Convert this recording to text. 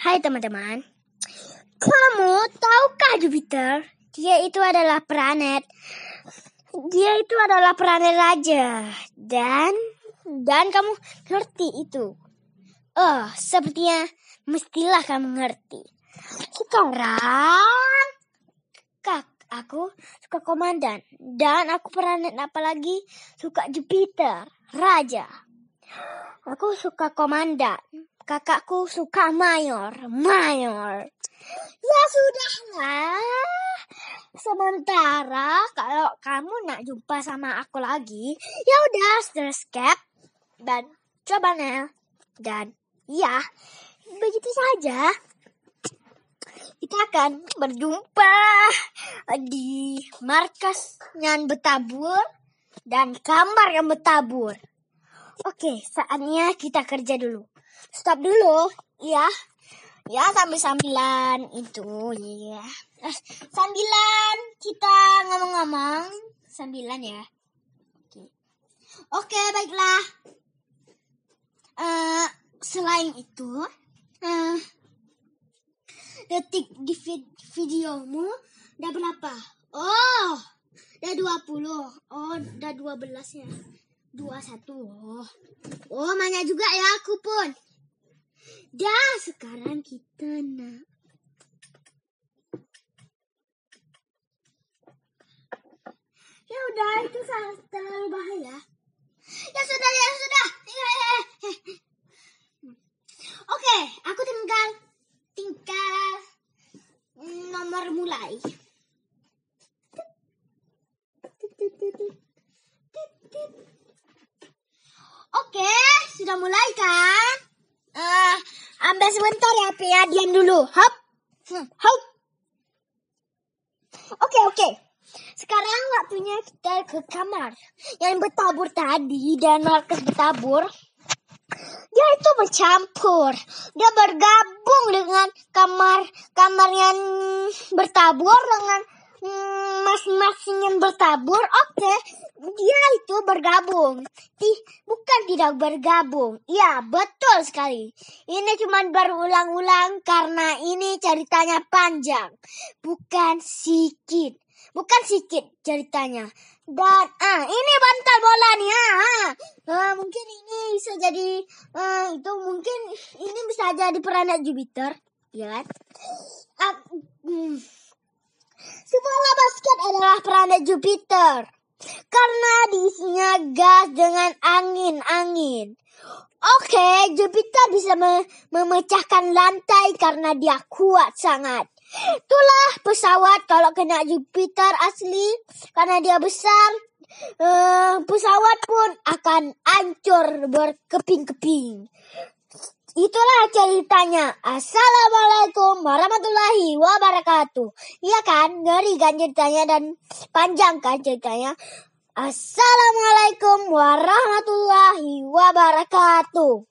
Hai teman-teman. Kamu tahukah Jupiter? Dia itu adalah planet. Dia itu adalah planet raja. Dan dan kamu ngerti itu. Oh, sepertinya mestilah kamu ngerti. Sekarang kak aku suka komandan dan aku planet apalagi suka Jupiter, raja. Aku suka komandan kakakku suka mayor, mayor. Ya sudahlah. Sementara kalau kamu nak jumpa sama aku lagi, ya udah subscribe dan coba Nel. Dan ya, begitu saja. Kita akan berjumpa di markas yang bertabur dan kamar yang bertabur. Oke, saatnya kita kerja dulu stop dulu ya. Ya sambil sambilan itu ya sambilan kita ngomong-ngomong. Sambilan ya. Oke. Oke baiklah. Uh, selain itu uh, detik di vid videomu udah berapa? Oh udah 20 oh udah 12 ya. 21 oh oh banyak juga ya aku pun Dah, sekarang kita nak Ya udah, itu terlalu bahaya. Ya sudah, ya sudah. Oke, aku tinggal tinggal nomor mulai. Oke, sudah mulai kan? Ambil sebentar ya, Pi ya. Diam dulu. Hop. Hmm, hop. Oke, oke. Sekarang waktunya kita ke kamar. Yang bertabur tadi dan Marcus bertabur. Dia itu bercampur. Dia bergabung dengan kamar kamar yang bertabur dengan masing-masing yang bertabur. Oke, okay dia itu bergabung. Tih, bukan tidak bergabung. Iya, betul sekali. Ini cuma berulang-ulang karena ini ceritanya panjang. Bukan sikit. Bukan sikit ceritanya. Dan ah ini bantal bola nih ah, ah. ah mungkin ini bisa jadi ah, itu mungkin ini bisa jadi planet Jupiter, ya kan? Ah, hmm. Planet Jupiter karena diisinya gas dengan angin-angin. Oke, Jupiter bisa me memecahkan lantai karena dia kuat sangat. Itulah pesawat kalau kena Jupiter asli karena dia besar. Uh, pesawat pun akan hancur berkeping-keping. Itulah ceritanya. Assalamualaikum warahmatullahi wabarakatuh. Iya kan? Ngeri kan ceritanya dan panjang kan ceritanya. Assalamualaikum warahmatullahi wabarakatuh.